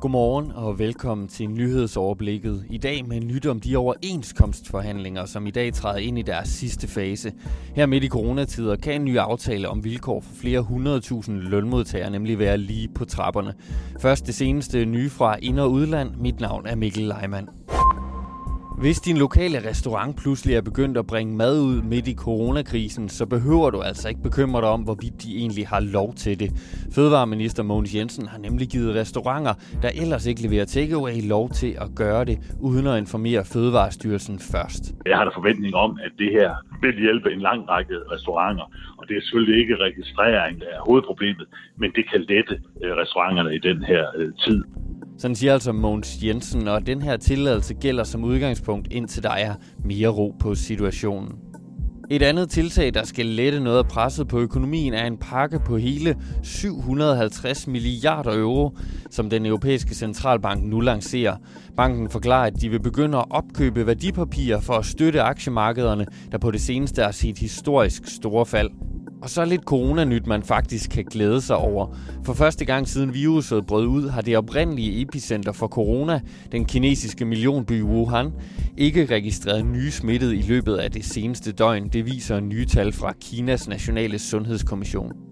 Godmorgen og velkommen til nyhedsoverblikket. I dag med nyt om de overenskomstforhandlinger, som i dag træder ind i deres sidste fase. Her midt i coronatider kan en ny aftale om vilkår for flere hundredtusind lønmodtagere nemlig være lige på trapperne. Først det seneste nye fra ind- og udland. Mit navn er Mikkel Leimann. Hvis din lokale restaurant pludselig er begyndt at bringe mad ud midt i coronakrisen, så behøver du altså ikke bekymre dig om, hvorvidt de egentlig har lov til det. Fødevareminister Mogens Jensen har nemlig givet restauranter, der ellers ikke leverer takeaway, lov til at gøre det, uden at informere Fødevarestyrelsen først. Jeg har da forventning om, at det her vil hjælpe en lang række restauranter, og det er selvfølgelig ikke registrering, der er hovedproblemet, men det kan lette øh, restauranterne i den her øh, tid. Sådan siger altså Mogens Jensen, og den her tilladelse gælder som udgangspunkt, indtil der er mere ro på situationen. Et andet tiltag, der skal lette noget af presset på økonomien, er en pakke på hele 750 milliarder euro, som den europæiske centralbank nu lancerer. Banken forklarer, at de vil begynde at opkøbe værdipapirer for at støtte aktiemarkederne, der på det seneste har set historisk store fald. Og så lidt coronanyt, man faktisk kan glæde sig over. For første gang siden viruset brød ud, har det oprindelige epicenter for corona, den kinesiske millionby Wuhan, ikke registreret nye smittede i løbet af det seneste døgn. Det viser nye tal fra Kinas Nationale Sundhedskommission.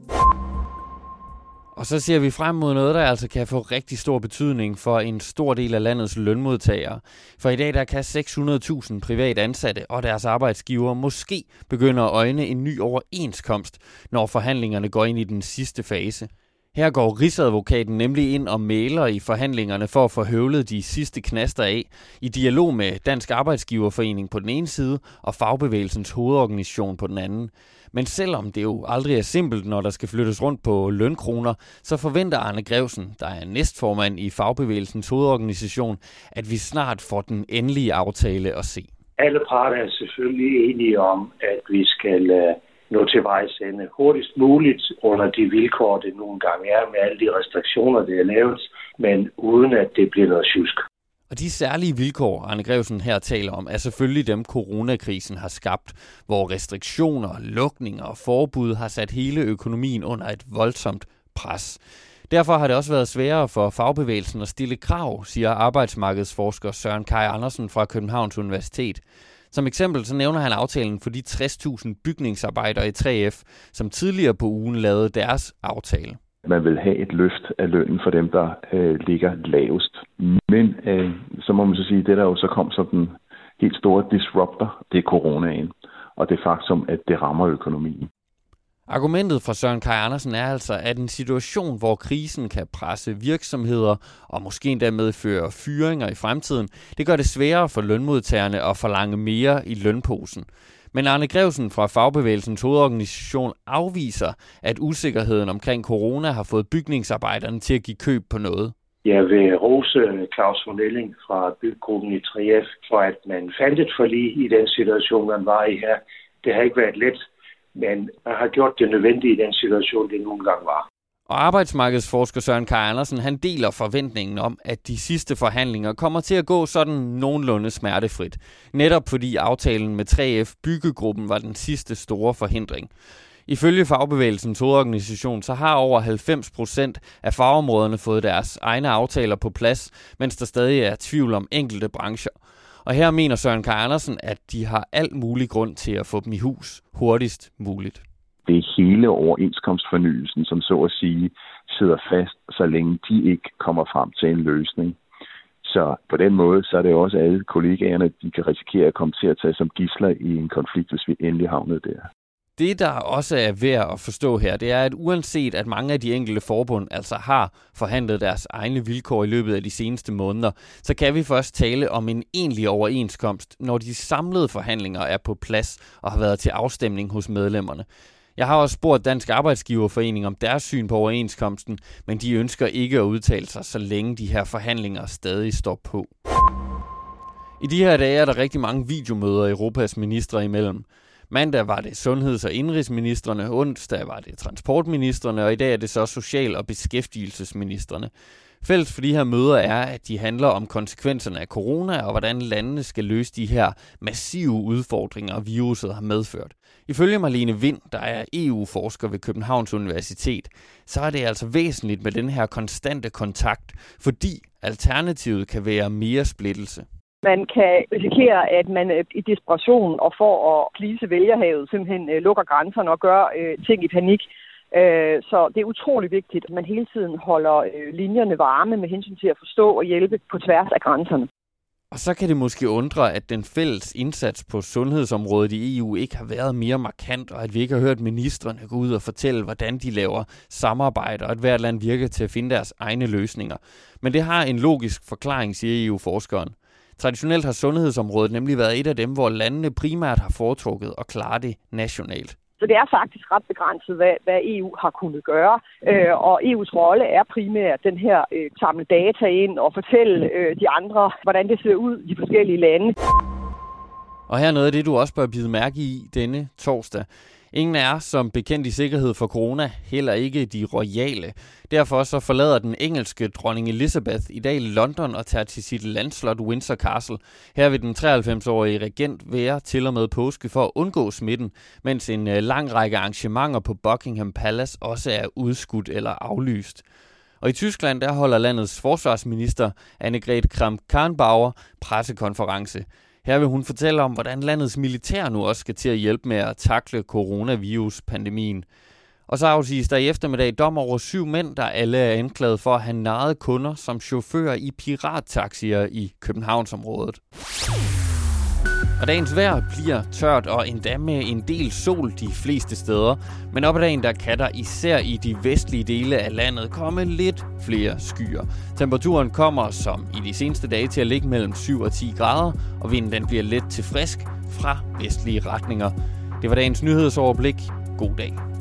Og så ser vi frem mod noget, der altså kan få rigtig stor betydning for en stor del af landets lønmodtagere. For i dag der kan 600.000 privat ansatte og deres arbejdsgiver måske begynde at øjne en ny overenskomst, når forhandlingerne går ind i den sidste fase. Her går Rigsadvokaten nemlig ind og maler i forhandlingerne for at få høvlet de sidste knaster af, i dialog med Dansk Arbejdsgiverforening på den ene side og Fagbevægelsens hovedorganisation på den anden. Men selvom det jo aldrig er simpelt, når der skal flyttes rundt på lønkroner, så forventer Arne Grevsen, der er næstformand i Fagbevægelsens hovedorganisation, at vi snart får den endelige aftale at se. Alle parter er selvfølgelig enige om, at vi skal øh, nå til vejs ende hurtigst muligt under de vilkår, det nogle gange er med alle de restriktioner, det er lavet, men uden at det bliver noget tjusk. Og de særlige vilkår, Arne Grevsen her taler om, er selvfølgelig dem, coronakrisen har skabt, hvor restriktioner, lukninger og forbud har sat hele økonomien under et voldsomt pres. Derfor har det også været sværere for fagbevægelsen at stille krav, siger arbejdsmarkedsforsker Søren Kai Andersen fra Københavns Universitet. Som eksempel så nævner han aftalen for de 60.000 bygningsarbejdere i 3F, som tidligere på ugen lavede deres aftale man vil have et løft af lønnen for dem, der øh, ligger lavest. Men øh, så må man så sige, at det der jo så kom som den helt store disruptor, det er coronaen, og det faktum, at det rammer økonomien. Argumentet fra Søren Kaj Andersen er altså, at en situation, hvor krisen kan presse virksomheder og måske endda medføre fyringer i fremtiden, det gør det sværere for lønmodtagerne at forlange mere i lønposen. Men Arne Grevsen fra Fagbevægelsens hovedorganisation afviser, at usikkerheden omkring corona har fået bygningsarbejderne til at give køb på noget. Jeg vil rose øh, Claus von Elling fra byggruppen i 3F for, at man fandt et forlig i den situation, man var i her. Det har ikke været let, men man har gjort det nødvendige i den situation, det nogle gange var. Og arbejdsmarkedsforsker Søren Kaj Andersen, han deler forventningen om, at de sidste forhandlinger kommer til at gå sådan nogenlunde smertefrit. Netop fordi aftalen med 3F Byggegruppen var den sidste store forhindring. Ifølge fagbevægelsens hovedorganisation, så har over 90 procent af fagområderne fået deres egne aftaler på plads, mens der stadig er tvivl om enkelte brancher. Og her mener Søren Kaj Andersen, at de har alt mulig grund til at få dem i hus hurtigst muligt det er hele overenskomstfornyelsen, som så at sige sidder fast, så længe de ikke kommer frem til en løsning. Så på den måde, så er det også alle kollegaerne, de kan risikere at komme til at tage som gisler i en konflikt, hvis vi endelig havnede der. Det, der også er værd at forstå her, det er, at uanset at mange af de enkelte forbund altså har forhandlet deres egne vilkår i løbet af de seneste måneder, så kan vi først tale om en egentlig overenskomst, når de samlede forhandlinger er på plads og har været til afstemning hos medlemmerne. Jeg har også spurgt Dansk Arbejdsgiverforening om deres syn på overenskomsten, men de ønsker ikke at udtale sig, så længe de her forhandlinger stadig står på. I de her dage er der rigtig mange videomøder Europas ministre imellem. Mandag var det sundheds- og indrigsministerne, onsdag var det transportministerne, og i dag er det så social- og beskæftigelsesministerne. Fælles for de her møder er, at de handler om konsekvenserne af corona og hvordan landene skal løse de her massive udfordringer, viruset har medført. Ifølge Marlene Vind, der er EU-forsker ved Københavns Universitet, så er det altså væsentligt med den her konstante kontakt, fordi alternativet kan være mere splittelse. Man kan risikere, at man øh, i desperation og for at plise vælgerhavet simpelthen øh, lukker grænserne og gør øh, ting i panik. Så det er utrolig vigtigt, at man hele tiden holder linjerne varme med hensyn til at forstå og hjælpe på tværs af grænserne. Og så kan det måske undre, at den fælles indsats på sundhedsområdet i EU ikke har været mere markant, og at vi ikke har hørt ministerne gå ud og fortælle, hvordan de laver samarbejde, og at hvert land virker til at finde deres egne løsninger. Men det har en logisk forklaring, siger EU-forskeren. Traditionelt har sundhedsområdet nemlig været et af dem, hvor landene primært har foretrukket at klare det nationalt. Så det er faktisk ret begrænset, hvad, hvad EU har kunnet gøre. Øh, og EU's rolle er primært den her øh, samle data ind og fortælle øh, de andre, hvordan det ser ud i de forskellige lande. Og her er noget af det, du også bør bide mærke i denne torsdag. Ingen er som bekendt i sikkerhed for corona, heller ikke de royale. Derfor så forlader den engelske dronning Elizabeth i dag London og tager til sit landslot Windsor Castle. Her vil den 93-årige regent være til og med påske for at undgå smitten, mens en øh, lang række arrangementer på Buckingham Palace også er udskudt eller aflyst. Og i Tyskland der holder landets forsvarsminister Annegret Kramp-Karrenbauer pressekonference. Her vil hun fortælle om, hvordan landets militær nu også skal til at hjælpe med at takle coronavirus-pandemien. Og så afsiges der i eftermiddag dom over syv mænd, der alle er anklaget for at have narret kunder som chauffører i pirattaxier i Københavnsområdet. Og dagens vejr bliver tørt og endda med en del sol de fleste steder. Men op ad dagen der kan der især i de vestlige dele af landet komme lidt flere skyer. Temperaturen kommer som i de seneste dage til at ligge mellem 7 og 10 grader, og vinden den bliver let til frisk fra vestlige retninger. Det var dagens nyhedsoverblik. God dag.